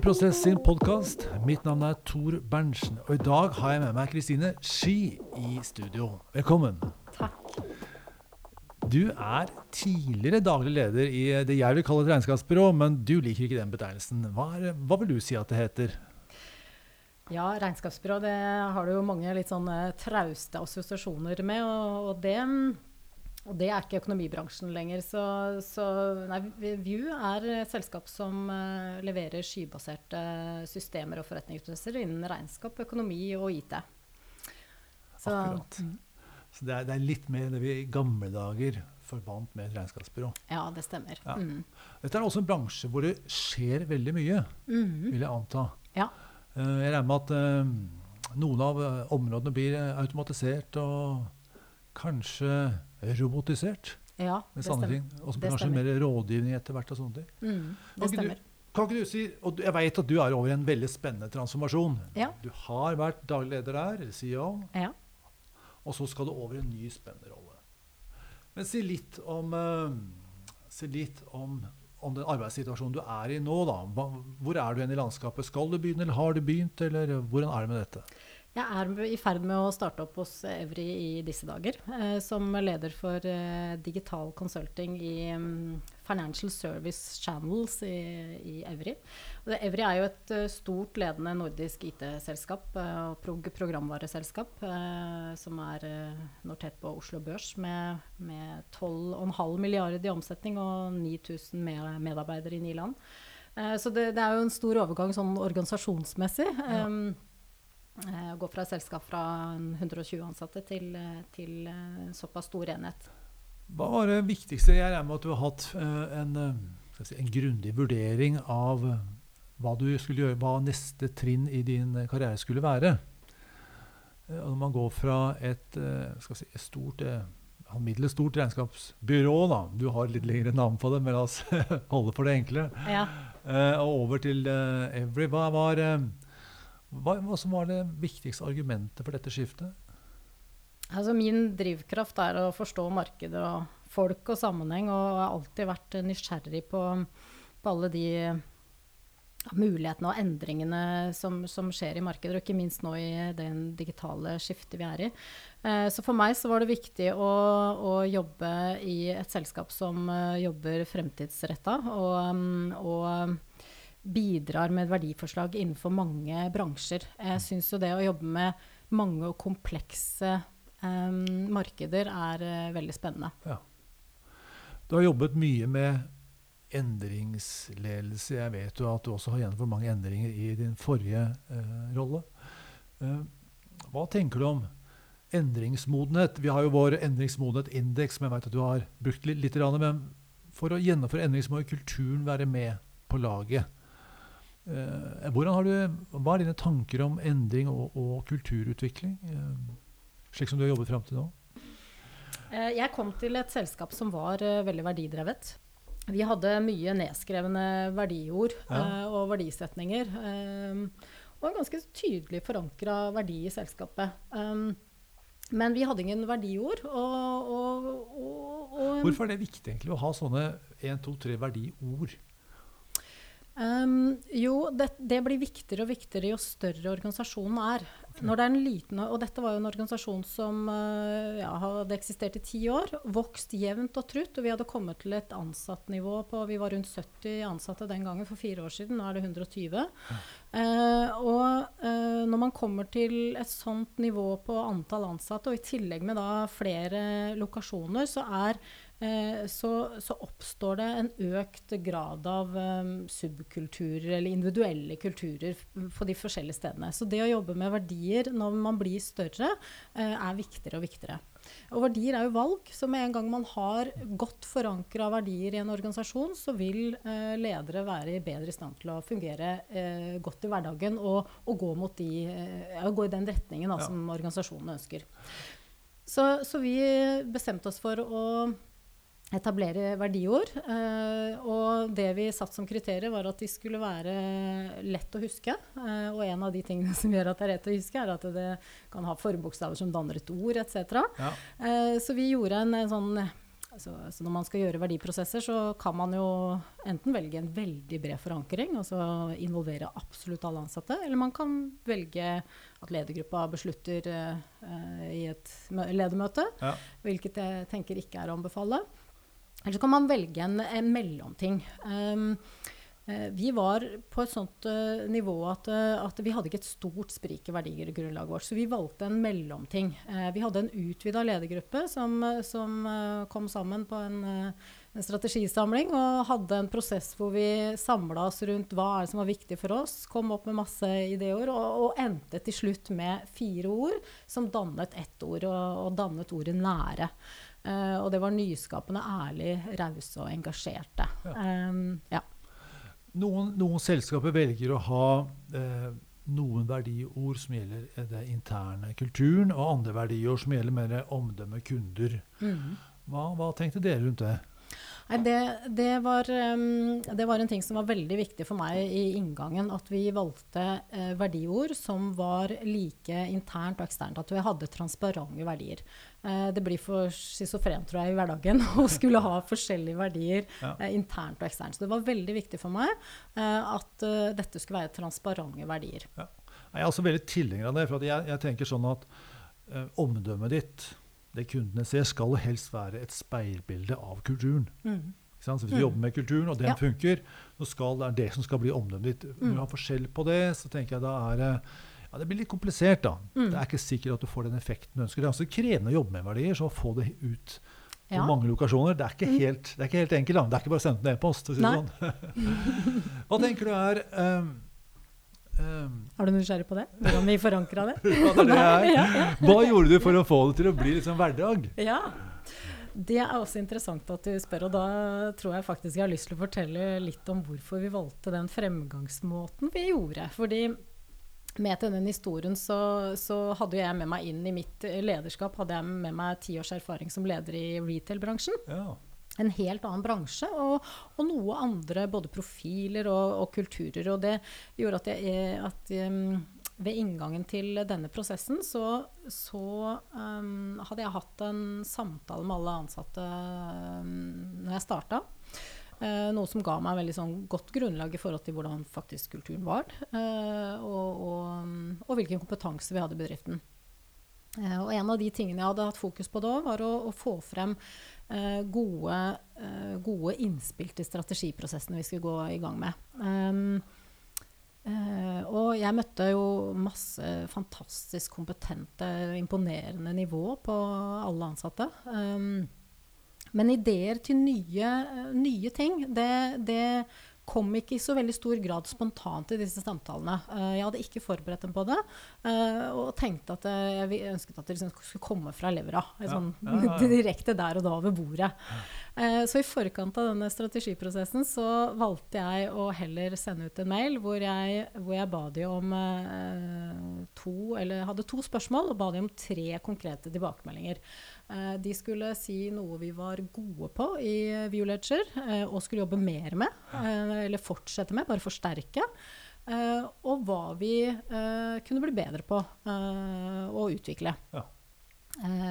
Verdiprosess sin podkast. Mitt navn er Tor Berntsen, og i dag har jeg med meg Kristine Ski i studio. Velkommen. Takk. Du er tidligere daglig leder i det jeg vil kalle et regnskapsbyrå, men du liker ikke den betegnelsen. Hva, er, hva vil du si at det heter? Ja, regnskapsbyrå det har du jo mange litt sånne trauste assosiasjoner med. Og, og det og det er ikke økonomibransjen lenger. Så, så nei, View er et selskap som uh, leverer skybaserte systemer og forretningsprosesser innen regnskap, økonomi og IT. Så, Akkurat. Mm. Så det er, det er, litt mer det vi i gamle dager forbandt med et regnskapsbyrå. Ja, det stemmer. Ja. Mm. Dette er også en bransje hvor det skjer veldig mye, mm. vil jeg anta. Ja. Uh, jeg regner med at uh, noen av områdene blir automatisert og kanskje robotisert. Ja, det stemmer. Og så kanskje mer rådgivning etter hvert. og sånne ting. Mm, det stemmer. Du, kan ikke du si, og Jeg vet at du er over i en veldig spennende transformasjon. Ja. Du har vært daglig leder der, CEO, ja. og så skal du over i en ny spennende rolle. Men si litt om, uh, si litt om, om den arbeidssituasjonen du er i nå. da. Hvor er du igjen i landskapet? Skal du begynne, eller har du begynt? eller Hvordan er det med dette? Jeg er i ferd med å starte opp hos Evry i disse dager. Eh, som leder for eh, digital consulting i um, Financial Service Channels i, i Evry. Og Evry er jo et uh, stort, ledende nordisk IT-selskap uh, og prog programvareselskap. Uh, som er notert på Oslo Børs med, med 12,5 milliarder i omsetning og 9000 med medarbeidere i ni land. så det, det, er jo en stor overgang sånn organisasjonsmessig. Ja. Um, Uh, gå fra et selskap fra 120 ansatte til, eh, til uh, såpass stor enhet. Hva var det viktigste? Jeg regner med at du har hatt en, si, en grundig vurdering av hva du skulle gjøre, hva neste trinn i din karriere skulle være. når man går fra et, si, et stort middels stort regnskapsbyrå, da. Du har litt lengre navn på det, men la oss holde for det enkle. Ja. og over til Every. Hva var hva, hva som var det viktigste argumentet for dette skiftet? Altså min drivkraft er å forstå markedet og folk og sammenheng, og jeg har alltid vært nysgjerrig på, på alle de mulighetene og endringene som, som, skjer i markedet, og ikke minst nå i den digitale skiftet vi er i. Eh, så for meg så var det viktig å, å jobbe i et selskap som uh, jobber fremtidsretta, og, og bidrar med verdiforslag innenfor mange bransjer. Jeg mm. syns jo det å jobbe med mange og komplekse um, markeder er uh, veldig spennende. Ja. Du har jobbet mye med endringsledelse. Jeg vet jo at du også har gjennomført mange endringer i din forrige uh, rolle. Uh, hva tenker du om endringsmodenhet? Vi har jo vår endringsmodenhet-indeks, som jeg vet at du har brukt litt. litt men for å gjennomføre endring må kulturen være med på laget. Eh, du, hva er dine tanker om endring og, og kulturutvikling, eh, slik som du har jobbet fram til nå? Eh, jeg kom til et selskap som var veldig verdidrevet. Vi hadde mye nedskrevne verdiord ja. og verdisetninger. og en ganske tydelig forankra verdi i selskapet. men vi hadde ingen verdiord. Og, og, og, Hvorfor er det viktig egentlig å ha sånne 1, 2, 3 verdiord? Um, jo, det, det, blir viktigere og viktigere jo større organisasjonen er. Okay. Når det er en liten, og dette var jo en organisasjon som uh, ja, hadde eksistert i ti år. Vokst jevnt og trutt. Og vi hadde kommet til et ansattnivå på Vi var rundt 70 ansatte den gangen for fire år siden. Nå er det 120. Ja. Uh, og uh, når man kommer til et sånt nivå på antall ansatte, og i tillegg med da flere lokasjoner, så er så, så, oppstår det en økt grad av um, subkulturer eller individuelle kulturer på de forskjellige stedene. Så det å jobbe med verdier når man blir større, uh, er viktigere og viktigere. Og verdier er jo valg, så med en gang man har godt forankra verdier i en organisasjon, så vil eh, ledere være bedre i stand til å fungere eh, godt i hverdagen og, og gå, de, gå, i den retningen da, ja. som organisasjonen ønsker. Så, så vi bestemte oss for å etablere verdiord. Eh, og det vi satt som kriterier, var at de skulle være lett å huske. Eh, og en av de tingene som gjør at det er lett å huske, er at det kan ha forbokstaver som danner et ord, etc. Ja. Eh, så vi gjorde en, en sånn så, så, når man skal gjøre verdiprosesser, så kan man jo enten velge en veldig bred forankring, altså involvere absolutt alle ansatte, eller man kan velge at ledergruppa beslutter uh, i et ledermøte, ja. hvilket jeg tenker ikke er å anbefale. Eller så kan man velge en, en mellomting. Um, Eh, vi var på et sånt uh, nivå at, uh, at, vi hadde ikke et stort sprik i verdigrunnlaget vårt. Så vi valgte en mellomting. Uh, vi hadde en utvida ledergruppe som, som kom sammen på en, en, strategisamling og hadde en prosess hvor vi samla oss rundt hva er det som var viktig for oss, kom opp med masse ideer og, og endte til slutt med fire ord som dannet ett ord, og, og dannet ordet nære. Og det var nyskapende, ærlig, rause og engasjerte. Ja. Um, ja. Noen, noen, selskaper velger å ha eh, noen verdiord som gjelder det den interne kulturen, og andre verdiord som gjelder mer omdømme, kunder. Mm. Hva, hva, tenkte dere rundt det? Nei, det, det, var, um, det, var, en ting som var veldig viktig for meg i inngangen. At vi valgte uh, verdiord som var like internt og eksternt. At vi hadde transparente verdier. Uh, det blir for schizofrent, tror jeg, i hverdagen å skulle ha forskjellige verdier ja. uh, internt og eksternt. Så det var veldig viktig for meg at dette skulle være transparente verdier. Ja. Jeg er også veldig tilhenger av det. for jeg, jeg tenker sånn at omdømmet ditt det kundene ser, skal helst være et speilbilde av kulturen. Mm. Så hvis vi mm. jobber med kulturen, og den ja. funker, så skal det er det som skal bli omdømmet ditt. Når du mm. har forskjell på det, så tenker jeg da er ja, det blir litt komplisert. da. Mm. Det er ikke sikkert at du får den effekten du ønsker. Det er altså krevende å jobbe med verdier, så få det ut på ja. mange lokasjoner, det er ikke mm. helt, det er ikke helt enkelt. Da. Det er ikke bare å sende en e-post. Sånn. Hva tenker du er um, Um, er du nysgjerrig på det? Hvordan vi forankra det? det ja, ja. Hva gjorde du for å få det til å bli liksom hverdag? Ja, Det er også interessant at du spør, og da tror jeg faktisk jeg har lyst til å fortelle litt om hvorfor vi valgte den fremgangsmåten vi gjorde. Fordi med til den historien så, så, hadde jeg med meg inn i mitt lederskap hadde jeg med meg ti års erfaring som leder i retail-bransjen. Ja en helt annen bransje, og, og noe andre både profiler og, og, kulturer. Og det gjorde at, jeg, at um, ved inngangen til denne prosessen så, så um, hadde jeg hatt en samtale med alle ansatte um, når jeg starta. Uh, noe som ga meg veldig sånn godt grunnlag i forhold til hvordan faktisk kulturen var. Uh, og, og, og, hvilken kompetanse vi hadde i bedriften. Og en av de tingene jeg hadde hatt fokus på da, var å, å få frem gode, uh, gode, innspill til strategiprosessene vi skulle gå i gang med. Um, uh, og jeg møtte jo masse fantastisk kompetente, imponerende nivå på alle ansatte. Um, men ideer til nye, nye ting, det, det kom ikke i så veldig stor grad spontant i disse samtalene. Uh, jeg hadde ikke forberedt dem på det, uh, og tenkte at uh, jeg ønsket at det liksom skulle komme fra levra. Ja, sånn, ja, ja, direkte der og da ved bordet. så i forkant av denne strategiprosessen så valgte jeg å heller sende ut en mail hvor jeg, hvor jeg ba de om to, eller hadde to spørsmål, og ba de om tre konkrete tilbakemeldinger. De skulle si noe vi var gode på i Viewledger, og skulle jobbe mer med eller fortsette med, bare forsterke. Og hva vi kunne bli bedre på å utvikle. Ja.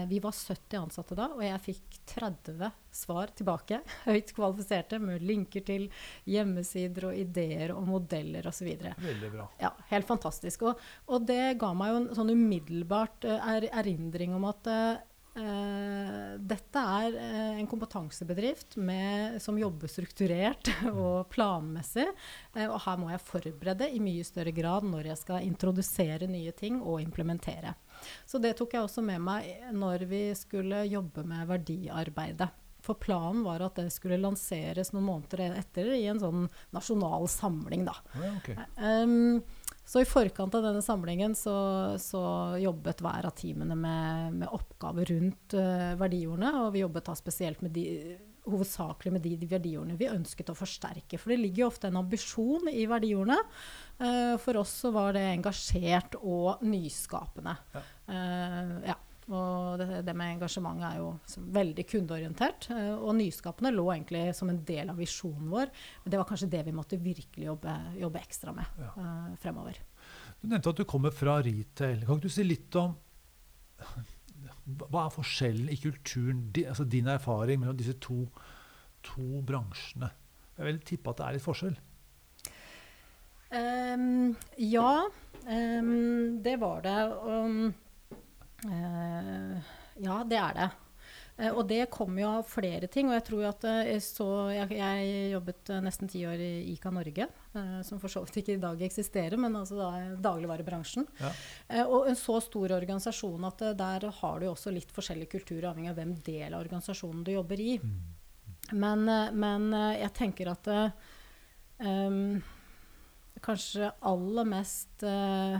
vi var 70 ansatte da, og jeg fikk 30 svar tilbake. Høyt kvalifiserte med linker til hjemmesider og ideer og modeller osv. Veldig bra. Ja, helt fantastisk. Og, og, det ga meg jo en sånn umiddelbart er, erindring om at dette er uh, en kompetansebedrift med, som jobber strukturert og planmessig. Uh, og her må jeg forberede i mye større grad når jeg skal introdusere nye ting og implementere. Så det tok jeg også med meg når vi skulle jobbe med verdiarbeidet. For planen var at det skulle lanseres noen måneder etter i en sånn nasjonal samling. Da. Ja, okay. um, så i forkant av denne samlingen så, så jobbet hver av teamene med, med oppgaver rundt uh, verdiordene. Og vi jobbet da spesielt med de, hovedsakelig med de, de, verdiordene vi ønsket å forsterke. For det ligger jo ofte en ambisjon i verdiordene. Uh, for oss så var det engasjert og nyskapende. Ja. Uh, ja. Og det, det, med engasjementet er jo veldig kundeorientert. Uh, og nyskapende lå egentlig som en del av visjonen vår. Men det var kanskje det vi måtte virkelig jobbe, jobbe ekstra med ja. uh, fremover. Du nevnte at du kommer fra retail. Kan ikke du si litt om hva er forskjellen i kulturen, di, altså din erfaring mellom disse to, to bransjene? Jeg vil tippe at det er litt forskjell. Um, ja, um, det var det. Um, ja, det er det. Uh, og det kommer jo av flere ting. Og jeg tror at uh, så, jeg, jeg, jobbet nesten ti år i ICA Norge, som for så vidt ikke i dag eksisterer, men altså da dagligvarebransjen. Ja. og en så stor organisasjon at der har du jo også litt forskjellig kultur, avhengig av hvem del av organisasjonen du jobber i. Mm. Men, men jeg tenker at um, kanskje aller mest uh,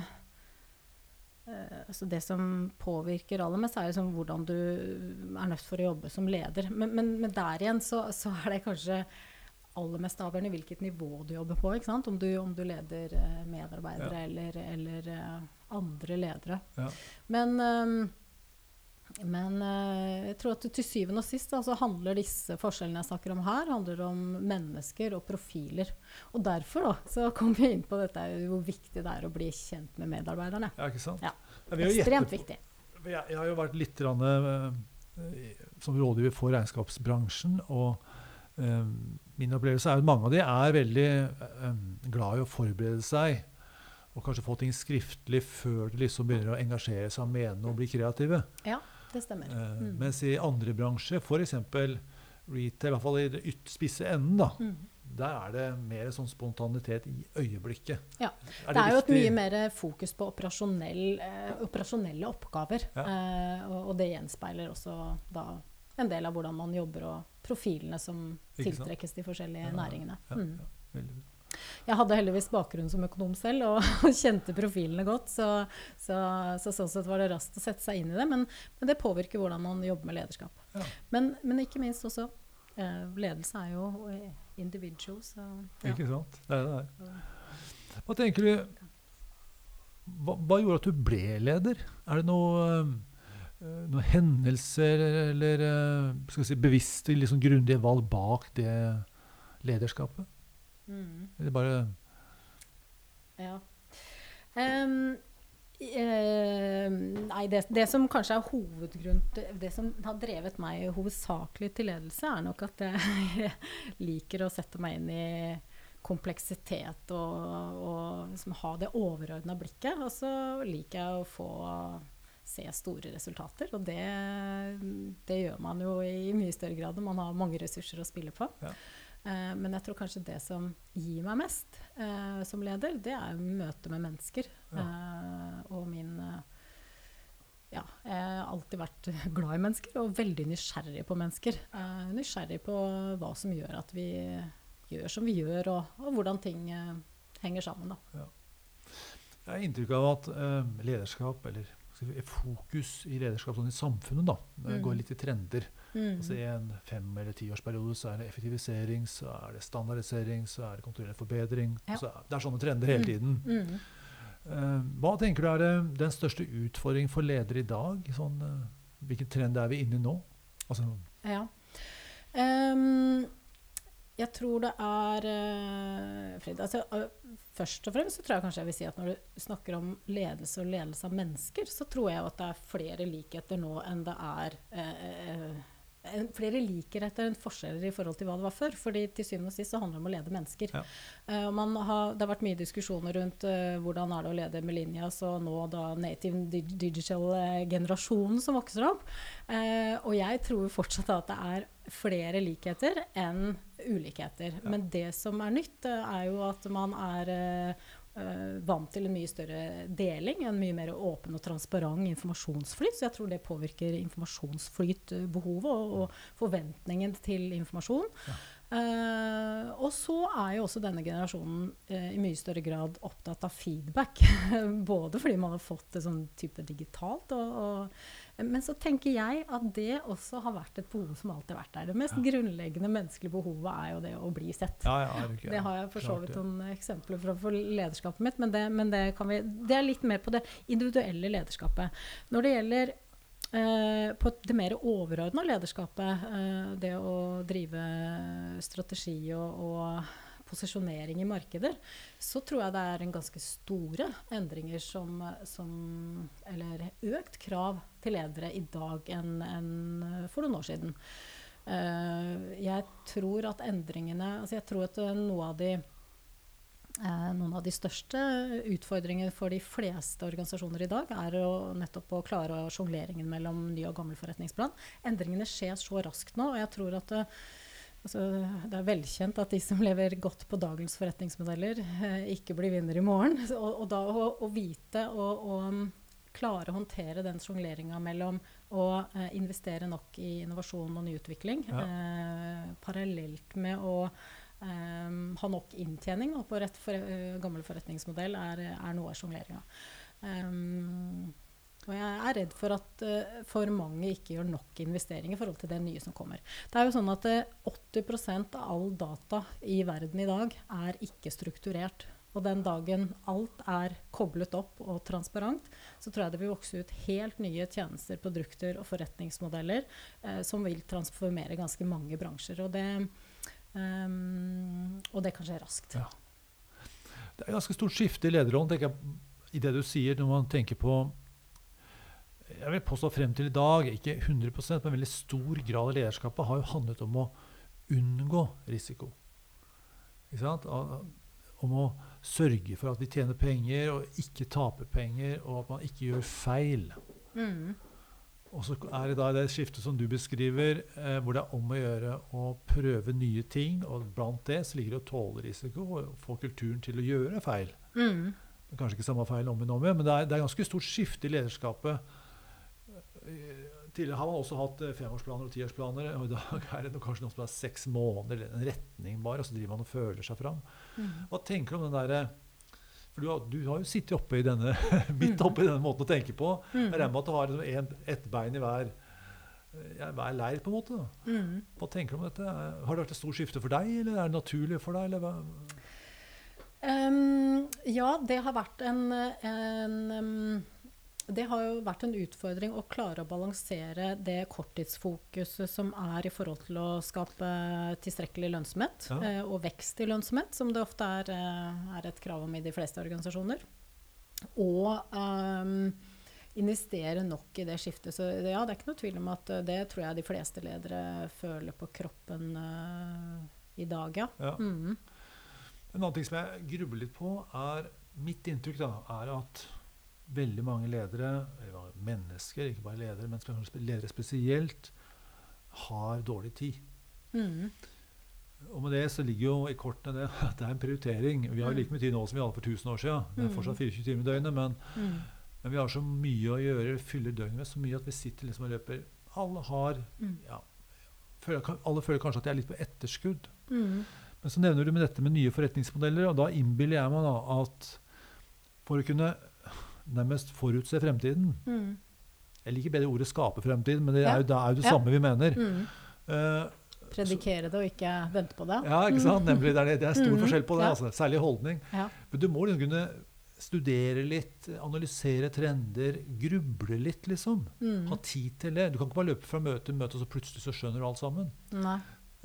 altså Det som påvirker aller mest, er liksom hvordan du er nødt for å jobbe som leder. Men, men, men der igjen så, så, er det kanskje aller mest avgjørende hvilket nivå du jobber på. Om du, om, du, leder uh, medarbeidere ja. eller, eller andre ledere. Ja. Men um, men uh, jeg tror at til syvende og sist altså, så handler disse forskjellene jeg snakker om her, handler om mennesker og profiler. Og derfor da, så kom vi inn på dette hvor viktig det er å bli kjent med medarbeiderne. Ja, ikke sant? Ja. Ekstremt viktig. Jeg, jeg, har jo vært litt rann, uh, som rådgiver for regnskapsbransjen. og uh, Min opplevelse er at mange av de er veldig glad i å forberede seg og kanskje få ting skriftlig før de liksom begynner å engasjere seg, mene og bli kreative. Ja det stemmer. Eh, mm. Mens i andre bransjer, f.eks. retail, i hvert fall i det spisse enden, da, mm. der er det mer sånn spontanitet i øyeblikket. Ja. Er det, det, er jo et mye mer fokus på operasjonell, eh, operasjonelle oppgaver. Ja. Eh, og, og, det gjenspeiler også da en del av hvordan man jobber, og profilene som tiltrekkes de forskjellige ja, næringene. Mm. Ja, veldig bra. Jeg hadde heldigvis bakgrunn som økonom selv og kjente profilene godt. Så, så, så, sånn sett var det raskt å sette seg inn i det. Men, men det påvirker hvordan man jobber med lederskap. Ja. Men, men, ikke minst også eh, Ledelse er jo individual, så ja. Ikke sant. Det er det der. Hva tenker du hva, hva, gjorde at du ble leder? Er det noe noen hendelser eller skal si, bevisste, liksom grundige valg bak det lederskapet? Mm. Eller bare Ja. Um, uh, nei, det, det, som kanskje er hovedgrunnen Det som har drevet meg hovedsakelig til ledelse, er nok at jeg liker å sette meg inn i kompleksitet og, og liksom ha det overordna blikket. Og så liker jeg å få se store resultater. Og det, det, gjør man jo i mye større grad når man har mange ressurser å spille på. Ja. Eh, men jeg tror kanskje det som gir meg mest eh, som leder, det er møtet med mennesker. Ja. Eh, og min Ja, jeg har alltid vært glad i mennesker og veldig nysgjerrig på mennesker. nysgjerrig på hva som gjør at vi gjør som vi gjør, og, og hvordan ting henger sammen. Da. Ja. Jeg har inntrykk av at lederskap, eller fokus i lederskap sånn i samfunnet da, mm. går litt i trender. Mm. Altså I en fem- eller tiårsperiode så er det effektivisering, så er det standardisering, så er det kontinuerlig forbedring. Ja. Så det er sånne trender hele mm. tiden. Uh, hva tenker du er den største utfordringen for ledere i dag? Sånn, uh, hvilken trend er vi inne i nå? Altså, ja. Um, jeg tror det er uh, Fred, altså, uh, Først og fremst så tror jeg kanskje jeg vil si at når du snakker om ledelse og ledelse av mennesker, så tror jeg at det er flere likheter nå enn det er uh, flere likheter enn forskjeller i forhold til hva det var før. fordi til syvende og sist så handler det om å lede mennesker. Ja. Uh, har, det har vært mye diskusjoner rundt uh, hvordan er det å lede Melinias og nå da native digital-generasjonen som vokser opp. Uh, og jeg tror fortsatt at det er flere likheter enn ulikheter. Ja. Men det som er nytt, er jo at man er vant til en mye større deling, en mye mer åpen og transparent informasjonsflyt. Så jeg tror det påvirker informasjonsflytbehovet og, og forventningen til informasjon. Ja. Uh, og så er jo også denne generasjonen uh, i mye større grad opptatt av feedback. Både fordi man har fått det sånn type digitalt, og, og, men så tenker jeg at det også har vært et behov som alltid har vært der. Det mest ja. grunnleggende menneskelige behovet er jo det å bli sett. Ja, ja, det, det, har jeg for så vidt noen eksempler fra for lederskapet mitt, men, det, men det, vi, det er litt mer på det individuelle lederskapet. Når det gjelder Eh, på det mer overordna lederskapet, eh, det å drive strategi og, og posisjonering i markeder, så tror jeg det er en ganske store endringer som, som Eller økt krav til ledere i dag enn en for noen år siden. Eh, jeg tror at endringene altså Jeg tror at noe av de noen av de største utfordringene for de fleste organisasjoner i dag er å, nettopp å klare sjongleringen mellom ny og gammel forretningsplan. Endringene skjer så raskt nå, og jeg tror at det, eh, altså, det er velkjent at de som lever godt på dagens forretningsmodeller, eh, ikke blir vinner i morgen. Og, og da å, å vite og, um, klare å håndtere den sjongleringa mellom å eh, investere nok i innovasjon og nyutvikling, ja. eh, parallelt med å um, ha nok inntjening på rett for, uh, gammel forretningsmodell, er, er noe av sjongleringa. Um, og jeg er redd for at uh, for mange ikke gjør nok investering i forhold til det nye som kommer. Det er jo sånn at uh, 80% av all data i verden i dag er ikke strukturert. Og den dagen alt er koblet opp og transparent, så tror jeg det vil vokse ut helt nye tjenester, produkter og forretningsmodeller eh, som vil transformere ganske mange bransjer. Og det, Um, og det kan skje raskt. Ja. Det er ganske stort skifte i lederrollen tenker jeg, i det du sier, når man tenker på jeg vil påstå frem til i dag, ikke 100% men veldig stor grad av lederskapet har jo handlet om å unngå risiko. Ikke sant? Om å sørge for at vi tjener penger og ikke taper penger, og at man ikke gjør feil. Mm. Og så er det da det skiftet som du beskriver, eh, hvor det er om å gjøre å prøve nye ting. Og blant det så ligger det å tåle risiko og få kulturen til å gjøre feil. Mm. Kanskje ikke samme feil om igjen om igjen, men det er, det er ganske stort skifte i lederskapet. Eh, tidligere har man også hatt eh, femårsplaner og tiårsplaner. Og i dag er det kanskje noen som er seks måneder, en retning bare, og så driver man og føler seg fram. Mm. Hva tenker du om den derre for du har, du har, jo sittet oppe i denne, midt mm. oppe i denne måten å tenke på. Mm. Jeg regner med at du har liksom ett bein i hver, ja, hver leir, på en måte. Mm. Hva tenker du om dette? Har det vært et stort skifte for deg, eller er det naturlig for deg? Um, ja, det har vært en, en um det har jo vært en utfordring å klare å balansere det korttidsfokuset som er i forhold til å skape tilstrekkelig lønnsomhet, ja. eh, og vekst i lønnsomhet, som det ofte er, eh, er, et krav om i de fleste organisasjoner. Og um, investere nok i det skiftet. Så ja, det er ikke noe tvil om at det tror jeg de fleste ledere føler på kroppen uh, i dag, ja. ja. Mm. En annen ting som jeg grubler litt på, er Mitt inntrykk da, er at veldig mange ledere, mennesker, ikke bare ledere, men ledere spesielt, har dårlig tid. Mm. Og med det så ligger jo i kortene det at det er en prioritering. Vi har mm. like mye tid nå som vi hadde for 1000 år siden. Det er mm. fortsatt 24 timer i døgnet, men, mm. men, vi har så mye å gjøre, fyller døgnet med så mye at vi sitter liksom og løper. Alle har mm. ja, føler, Alle føler kanskje at de er litt på etterskudd. Mm. Men så nevner du med dette med nye forretningsmodeller, og da innbiller jeg meg da at for å kunne nærmest forutse fremtiden. Mm. Jeg liker bedre ordet 'skape fremtiden', men det er jo, det, er jo det ja. samme vi mener. Mm. Uh, Predikere det og ikke vente på det. Ja, ikke sant? Nemlig, det, er, det er stor mm. forskjell på det. Ja. Altså, særlig holdning. Ja. Men du må liksom kunne studere litt, analysere trender, gruble litt, liksom. Mm. Ha tid til det. Du kan ikke bare løpe fra møte til møte, og så plutselig så skjønner du alt sammen.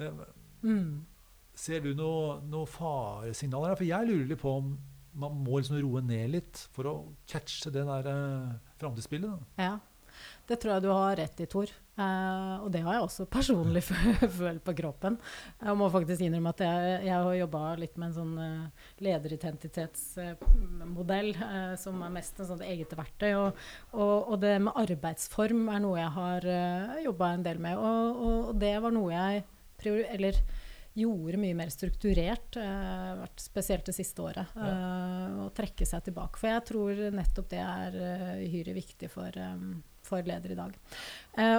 Uh, ser du noen noe faresignaler her? For jeg lurer litt på om man må liksom roe ned litt for å catche det der eh, framtidsbildet. Ja. Det tror jeg du har rett i, Tor. Eh, og det har jeg også personlig følt på kroppen. Jeg må faktisk innrømme at jeg, jeg har jobba litt med en sånn uh, lederidentitetsmodell uh, som er mest en sånn eget verktøy. Og, og, og, det med arbeidsform er noe jeg har uh, jobba en del med. Og, og, det var noe jeg priori eller gjorde mye mer strukturert, uh, spesielt det siste året. Ja. Uh, å trekke seg tilbake. For jeg tror nettopp det er uh, uhyre viktig for, um, for ledere i dag.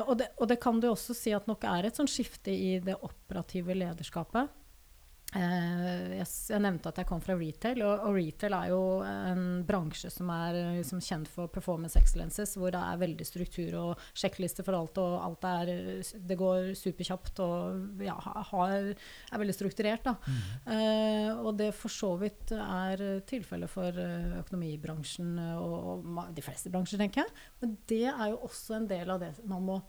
Og det, og, det, kan du også si at nok er et sånn skifte i det operative lederskapet. Uh, jeg, nevnte at jeg kom fra retail, og, og, retail er jo en bransje som er liksom, kjent for performance excellences, hvor det er veldig struktur og sjekklister for alt, og alt er Det går superkjapt og ja, har, er veldig strukturert, da. Mm. Uh, og det for så vidt er tilfellet for økonomibransjen og, og, de fleste bransjer, tenker jeg. Men det er jo også en del av det man må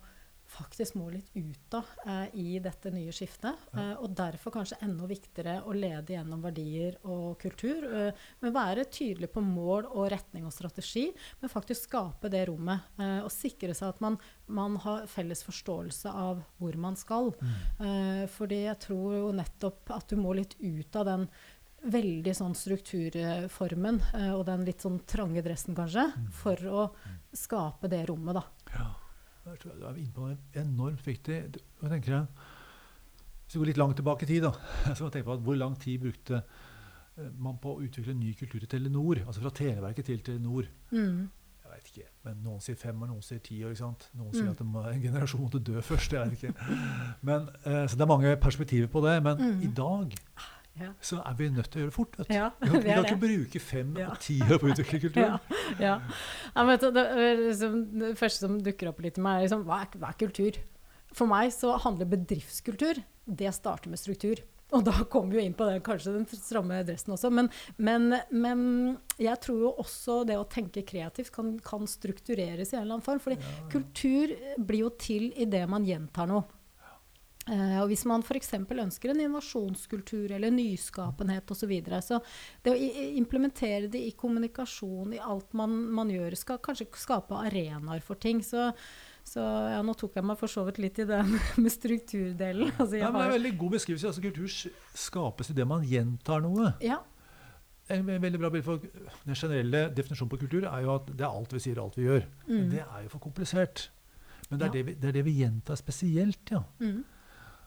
faktisk må litt ut av eh, i dette nye skiftet. Eh, og derfor kanskje enda viktigere å lede gjennom verdier og kultur. Eh, men være tydelig på mål og retning og strategi, men faktisk skape det rommet. Eh, og sikre seg at man, man, har felles forståelse av hvor man skal. Mm. Eh, fordi jeg tror jo nettopp at du må litt ut av den veldig sånn strukturformen eh, og den litt sånn trange dressen, kanskje, mm. for å mm. skape det rommet, da. Ja. Der tror jeg du er inne på noe enormt viktig. Jeg tenker jeg? Hvis vi går litt langt tilbake i tid, da, så tenker på at hvor lang tid brukte eh, man på å utvikle en ny kultur i Telenor? Altså fra Televerket til Telenor. Mm. Jeg vet ikke, men Noen sier fem og noen sier ti år. ikke sant? Noen mm. sier at må, en generasjon måtte dø først. jeg vet ikke. Men, eh, så det er mange perspektiver på det. Men mm. i dag ja. så er vi nødt til å gjøre det fort. Ja, vi kan, vi kan ikke bruke fem ja. og ti år på å utvikle kulturen. ja, ja. det, liksom, det, første som dukker opp litt i meg, er liksom, hva, er, hva er kultur? For meg så handler bedriftskultur Det starter med struktur. Og da kommer vi jo inn på det, kanskje den stramme dressen også. Men, men, men, jeg tror jo også det å tenke kreativt kan, kan struktureres i en eller annen form. fordi kultur blir jo til i det man gjentar noe. Uh, og hvis man f.eks. ønsker en innovasjonskultur eller nyskapenhet osv. Så, videre, så det å implementere det i kommunikasjon, i alt man, man gjør, skal kanskje skape arenaer for ting. Så, så ja, nå tok jeg meg for så vidt litt i den med strukturdelen. Altså, ja, men det er en veldig god beskrivelse. Altså, kultur skapes i det man gjentar noe. Ja. En veldig bra bild for Den generelle definisjonen på kultur er jo at det er alt vi sier, alt vi gjør. Mm. Men det er jo for komplisert. Men det er, ja. det, vi, det, er det vi gjentar spesielt, ja. Mm.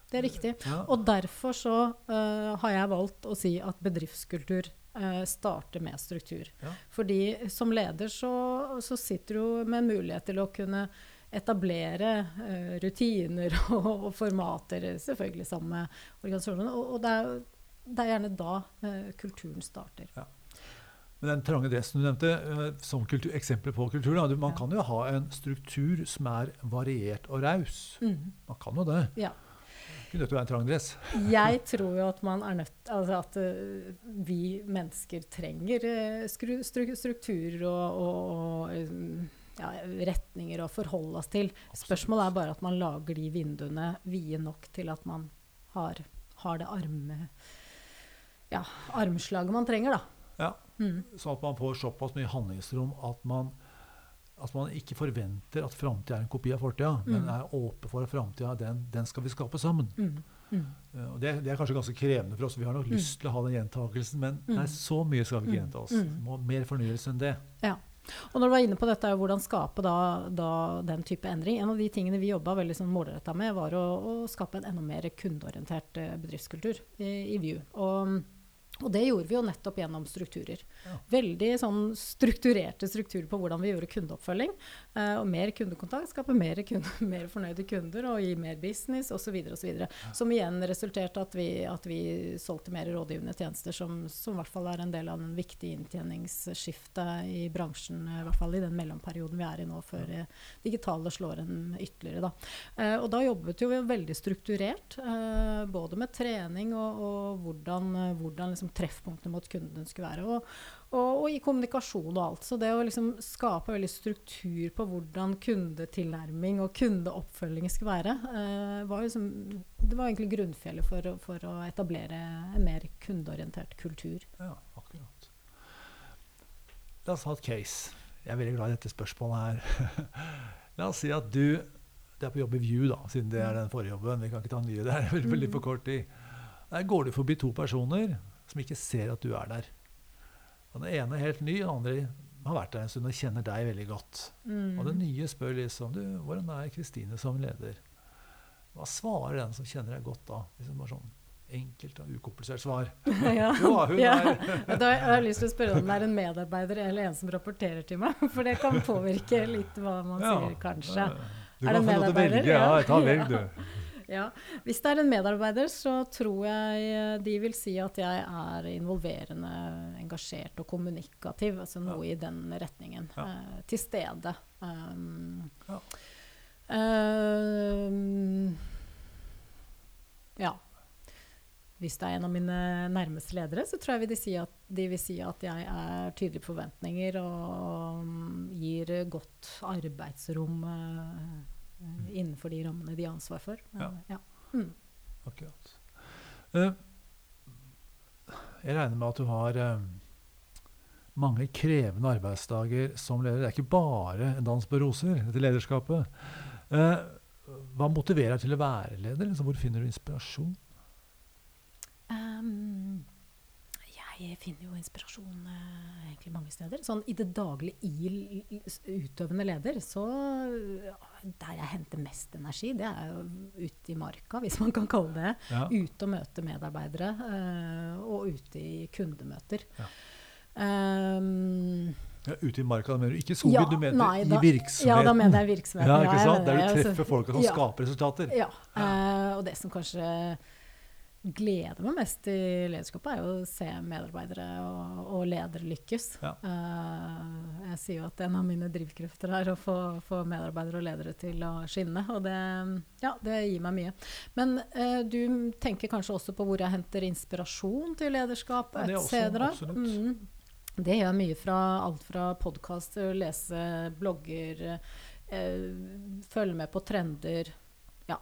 Det er riktig. Ja. Og derfor så uh, har jeg valgt å si at bedriftskultur uh, starter med struktur. Ja. Fordi som leder så, så, sitter du med mulighet til å kunne etablere uh, rutiner og, og, formater, selvfølgelig sammen med organisasjonene. Og, og det, er, det, er, gjerne da kulturen starter. Ja. Men den trange dressen du nevnte, som kultur, eksempel på kultur da, Man kan jo ha en struktur som er variert og raus. Mm. Man kan jo det. Ja. Ikke dette være en trang dress. jeg tror jo at man er nødt altså at uh, vi mennesker trenger uh, stru, strukturer og, og, og um, ja, retninger å forholde oss til. Spørsmålet er bare at man lager de vinduene vide nok til at man har, har det arme, ja, armslaget man trenger, da. Ja, mm. Sånn at man får såpass mye handlingsrom at man at man ikke forventer at framtida er en kopi av fortida, mm. men er åpen for at framtida den, den, skal vi skape sammen. Mm. Mm. Uh, og det, det, er kanskje ganske krevende for oss. Vi har nok mm. lyst til å ha den gjentakelsen, men nei, mm. så mye skal vi ikke mm. gjenta oss. Må mer fornyelse enn det. Ja. Og når du var inne på dette, hvordan skape da, da den type endring. En av de tingene vi jobba sånn målretta med, var å, å, skape en enda mer kundeorientert uh, bedriftskultur i, i View. Og og det gjorde vi jo nettopp gjennom strukturer. Veldig sånn strukturerte strukturer på hvordan vi gjorde kundeoppfølging. Uh, og mer kundekontakt skaper mer, kunde, mer, fornøyde kunder og gir mer business osv. Ja. Som igjen resulterte at vi, at vi solgte mer rådgivende tjenester, som, som, i hvert fall er en del av den viktige inntjeningsskiftet i bransjen. I hvert fall i den mellomperioden vi er i nå, før det digitale slår en ytterligere. Da. Uh, og da jobbet jo vi veldig strukturert, uh, både med trening og, og hvordan, hvordan liksom treffpunktene mot kunden skulle være. Og, og, og, i kommunikasjon og alt. Så det å liksom skape veldig struktur på hvordan kundetilnærming og kundeoppfølging skal være, eh, var liksom, det var egentlig grunnfjellet for, for, å etablere en mer kundeorientert kultur. Ja, akkurat. La oss ha et case. Jeg er veldig glad i dette spørsmålet her. La oss si at du det er på jobb i View, da, siden det er den forrige jobben. Vi kan ikke ta nye der. veldig for kort tid. Der går du forbi to personer som ikke ser at du er der. Og Den ene er helt ny, den andre har vært der en stund og kjenner deg veldig godt. Mm. Og den nye spør liksom du, 'Hvordan er Kristine som leder?' Hva svarer den som kjenner deg godt da? Liksom bare sånn enkelt og ukomplisert svar. ja. jo, hun ja. er da Jeg lyst til å spørre om det er en medarbeider eller en som rapporterer til meg. For det kan påvirke litt hva man ja. sier, kanskje. Du er kan en medarbeider? Ja, ta velg, du. Ja. Hvis det er en medarbeider, så tror jeg eh, de vil si at jeg er involverende, engasjert og kommunikativ. Altså noe ja. i den retningen. Ja. Uh, til stede. Um, ja. Uh, ja. Hvis det er en av mine nærmeste ledere, så tror jeg de, si at, de vil si at jeg er tydelig på forventninger og um, gir godt arbeidsrom. Uh, eh, innenfor de rammene de har ansvar for. Men, Ja. ja. Mm. Akkurat. Uh, jeg regner med at du har uh, mange krevende arbeidsdager som leder. Det er ikke bare en dans på roser, dette lederskapet. Uh, hva motiverer deg til å være leder? Liksom, hvor finner du inspirasjon? Ehm, jeg finner jo inspirasjon eh, egentlig mange steder. Sånn i det daglige i utøvende leder, så Der jeg henter mest energi, det er jo ute i marka, hvis man kan kalle det. Ja. Ute og møte medarbeidere, eh, og ute i kundemøter. Ja. Um, Ja, ute i marka, da mener du ikke i skogen, Ja, du mener nei, i virksomheten? ja, da mener jeg virksomheten. Ja, ikke sant? Der du altså. treffer folka som Ja. skaper resultater. Ja. Uh, og det som kanskje gleder meg mest i lederskapet, er jo å se medarbeidere og, og ledere lykkes. Ja. Uh, jeg sier jo at en av mine drivkrefter er å få, få medarbeidere og ledere til å skinne. Og det, ja, det gir meg mye. Men uh, du tenker kanskje også på hvor jeg henter inspirasjon til lederskap Ja, det også, etc. absolutt. Mm. Det gjør jeg mye fra alt fra podkaster, lese blogger, eh, følge med på trender. Ja.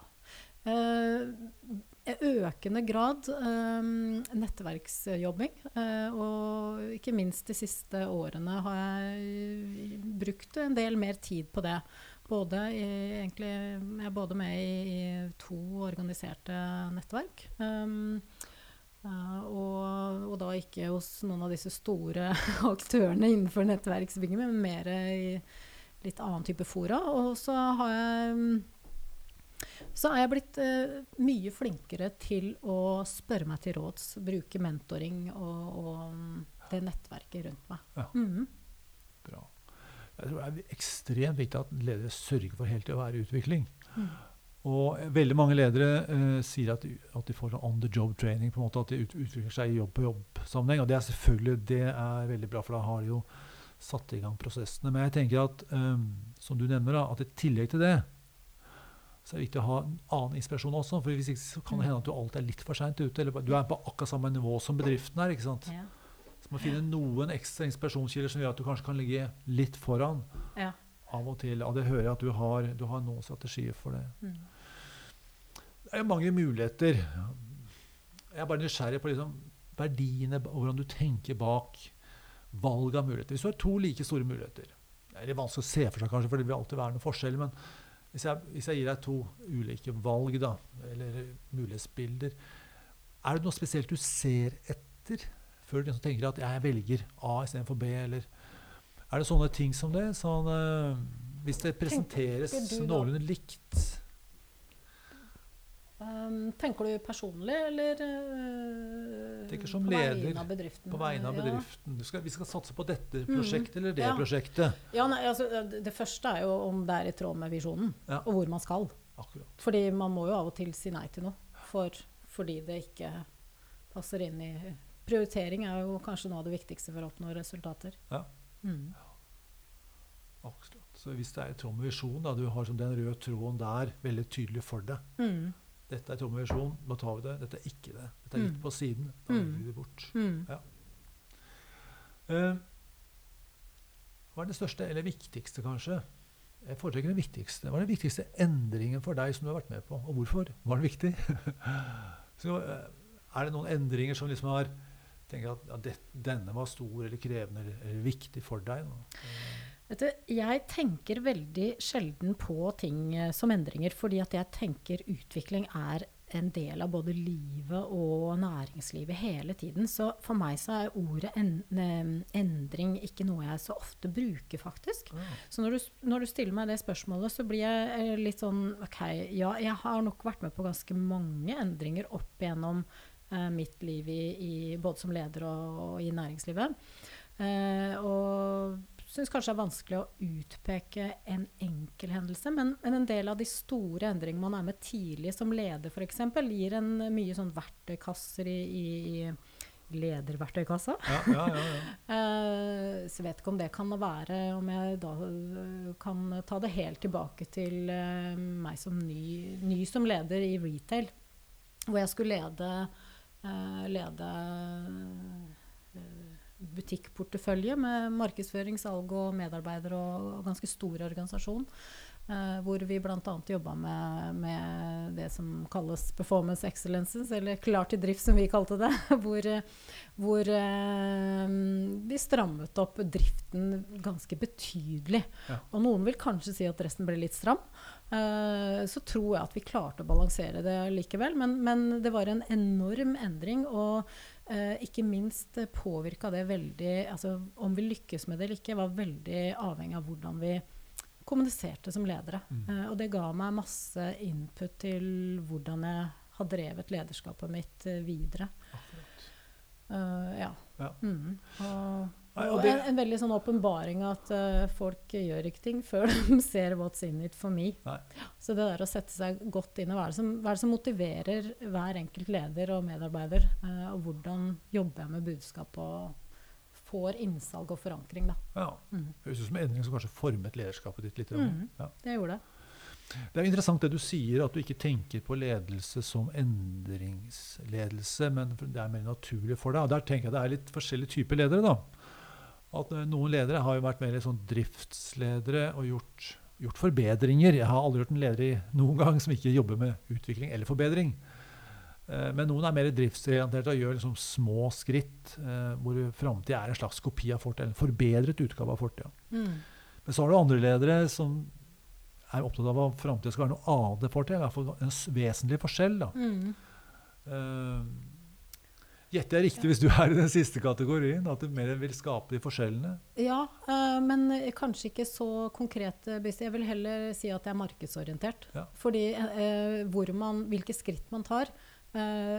Økende grad eh, nettverksjobbing. eh, og ikke minst de siste årene har jeg brukt en del mer tid på det. Både i, egentlig, jeg er både med i, i to organiserte nettverk. Um, Uh, og, og da ikke hos noen av disse store aktørene innenfor nettverksbygging, men mer i litt annen type fora. Og så har jeg så er jeg blitt eh, mye flinkere til å spørre meg til råds, bruke mentoring og, og mm, det nettverket rundt meg. Ja. Mhm. Bra. Jeg tror det er ekstremt viktig at ledere sørger for helt til å være i utvikling. Mm. Og veldig mange ledere eh, sier at, de- at de får sånn on the job training, på en måte at de ut, utvikler seg i jobb-på-jobb-sammenheng. Og det er selvfølgelig det er veldig bra, for da har de jo satt i gang prosessene. Men jeg tenker at, um, som du nevner, da, at i tillegg til det, så er det viktig å ha en annen inspirasjon også. For hvis ikke så kan det hende at du alltid er litt for seint ute. Eller du er på akkurat samme nivå som bedriften er. ikke sant? Ja. Så må finne noen ekstra inspirasjonskilder som gjør at du kanskje kan ligge litt foran Ja. av og til. Og det hører jeg at du har, du har noen strategier for det. Mm. Det er jo mange muligheter. Jeg er bare nysgjerrig på liksom verdiene og hvordan du tenker bak valg av muligheter. Hvis du har to like store muligheter Det er litt vanskelig å se for seg, kanskje, for det vil alltid være noen forskjeller. Men hvis jeg, hvis jeg gir deg to ulike valg, da, eller mulighetsbilder, er det noe spesielt du ser etter før du tenker at jeg velger A istedenfor B? Eller er det sånne ting som det? Sånn, eh, hvis det presenteres noenlunde likt Um, tenker du personlig, eller uh, Tenker som på leder, på vegne av bedriften. Du skal, vi skal satse på dette Mhm. prosjektet eller det Ja. prosjektet. Ja, nei, altså, det første er jo om det er i tråd med visjonen, Ja. og hvor man skal. Akkurat. Fordi man må jo av og til si nei til noe for, fordi det ikke passer inn i Prioritering er jo kanskje noe av det viktigste for å oppnå resultater. Ja. Mm. akkurat. Så hvis det er i tråd med visjonen, du har som den røde tråden der veldig tydelig for deg Mm. Dette er tråd Nå tar vi det. Dette er ikke det. Dette er litt Mm. på siden. Da Mm. velger vi det bort. Mm. Uh, hva er det største, eller viktigste kanskje? Jeg foretrekker det viktigste. Hva er den viktigste endringen for deg som du har vært med på, og hvorfor var den viktig? Så, eh, er det noen endringer som liksom har tenker at ja, det, denne var stor eller krevende eller, eller viktig for deg? Da? Vet du, jeg tenker veldig sjelden på ting eh, som endringer, fordi at jeg tenker utvikling er en del av både livet og næringslivet hele tiden. Så for meg så er ordet en, endring ikke noe jeg så ofte bruker, faktisk. Mm. Så når du, når du stiller meg det spørsmålet, så blir jeg eh, litt sånn OK, ja, jeg har nok vært med på ganske mange endringer opp igjennom eh, mitt liv i, i, både som leder og, og i næringslivet. Eh, og syns kanskje det er vanskelig å utpeke en enkel hendelse, men, men en del av de store endringene man er med tidlig som leder, f.eks., gir en mye sånn verktøykasser i, i, i lederverktøykassa. Ja, ja, ja, ja. Eh, så vet ikke om det kan være Om jeg da eh, kan ta det helt tilbake til eh, meg som ny, ny som leder i retail. Hvor jeg skulle lede, lede butikkportefølje med markedsføring, salg og medarbeidere og, og ganske stor organisasjon. Uh, hvor vi bl.a. jobba med, med, det som kalles performance excellences, eller klar til drift, som vi kalte det. hvor, hvor uh, vi strammet opp driften ganske betydelig. Ja. Og noen vil kanskje si at resten ble litt stram. Uh, så tror jeg at vi klarte å balansere det likevel. Men, men det var en enorm endring. Og ikke minst påvirka det veldig altså Om vi lykkes med det eller ikke, var veldig avhengig av hvordan vi kommuniserte som ledere. Mm. Eh, og det ga meg masse input til hvordan jeg har drevet lederskapet mitt uh, videre. Uh, ja. ja. Mm. Og, og en, en, veldig sånn åpenbaring at folk gjør ikke ting før de ser what's in it for me. Nei. Så det der å sette seg godt inn i hva er det som, er det som motiverer hver enkelt leder og medarbeider, og hvordan jobber jeg med budskap og får innsalg og forankring. Da. Ja. Mm. Høres ut som en endring som kanskje formet lederskapet ditt litt. Mm. Ja. Det gjorde det. Det er interessant det du sier, at du ikke tenker på ledelse som endringsledelse, men det er mer naturlig for deg. Der tenker jeg det er litt forskjellige typer ledere. da. At eh, Noen ledere har jo vært mer sånn driftsledere og gjort, gjort forbedringer. Jeg har aldri hørt en leder i noen gang som ikke jobber med utvikling eller forbedring. Eh, men noen er mer driftsorienterte og gjør liksom små skritt, eh, hvor framtida er en slags kopi av fortida. En forbedret utgave av fortida. Mm. Men så har du andre ledere som er opptatt av at framtida skal være noe annet enn fortida. I hvert fall en vesentlig forskjell. da. Mm. Uh, Gjetter jeg riktig hvis du er i den siste kategorien? At du mer vil skape de forskjellene? Ja, uh, men kanskje ikke så konkret. Jeg vil heller si at jeg er markedsorientert. Ja. Fordi uh, man, hvilke skritt man tar,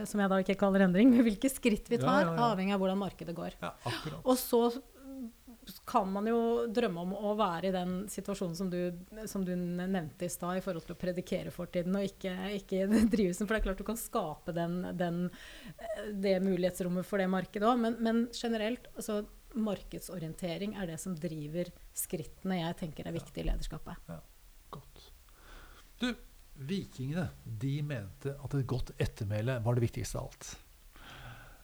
som jeg da ikke kaller endring, men hvilke skritt vi tar, ja, ja, avhengig av hvordan markedet går. og så kan man jo drømme om å være i den situasjonen som du, som du nevnte i stad, i forhold til å predikere fortiden og ikke, ikke drivelsen. For det er klart du kan skape den, den, det mulighetsrommet for det markedet òg. Men, men, generelt, altså, markedsorientering er det som driver skrittene jeg tenker er viktig i lederskapet. Ja, godt. Du, Vikingene de mente at et godt ettermæle var det viktigste av alt.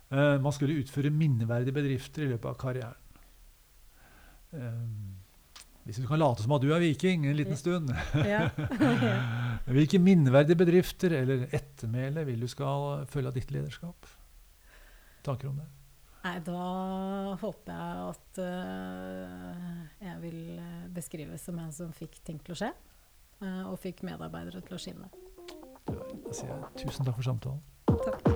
Uh, man skulle utføre minneverdige bedrifter i løpet av karrieren. Uh, hvis du kan late som at du er viking en liten stund ja. Hvilke minneverdige bedrifter eller ettermæle vil du skal følge av ditt lederskap? Tanker om det? Nei, da håper jeg at uh, jeg vil beskrives som en som fikk ting til å skje. Uh, og fikk medarbeidere til å skinne. Da sier jeg tusen takk for samtalen. Takk.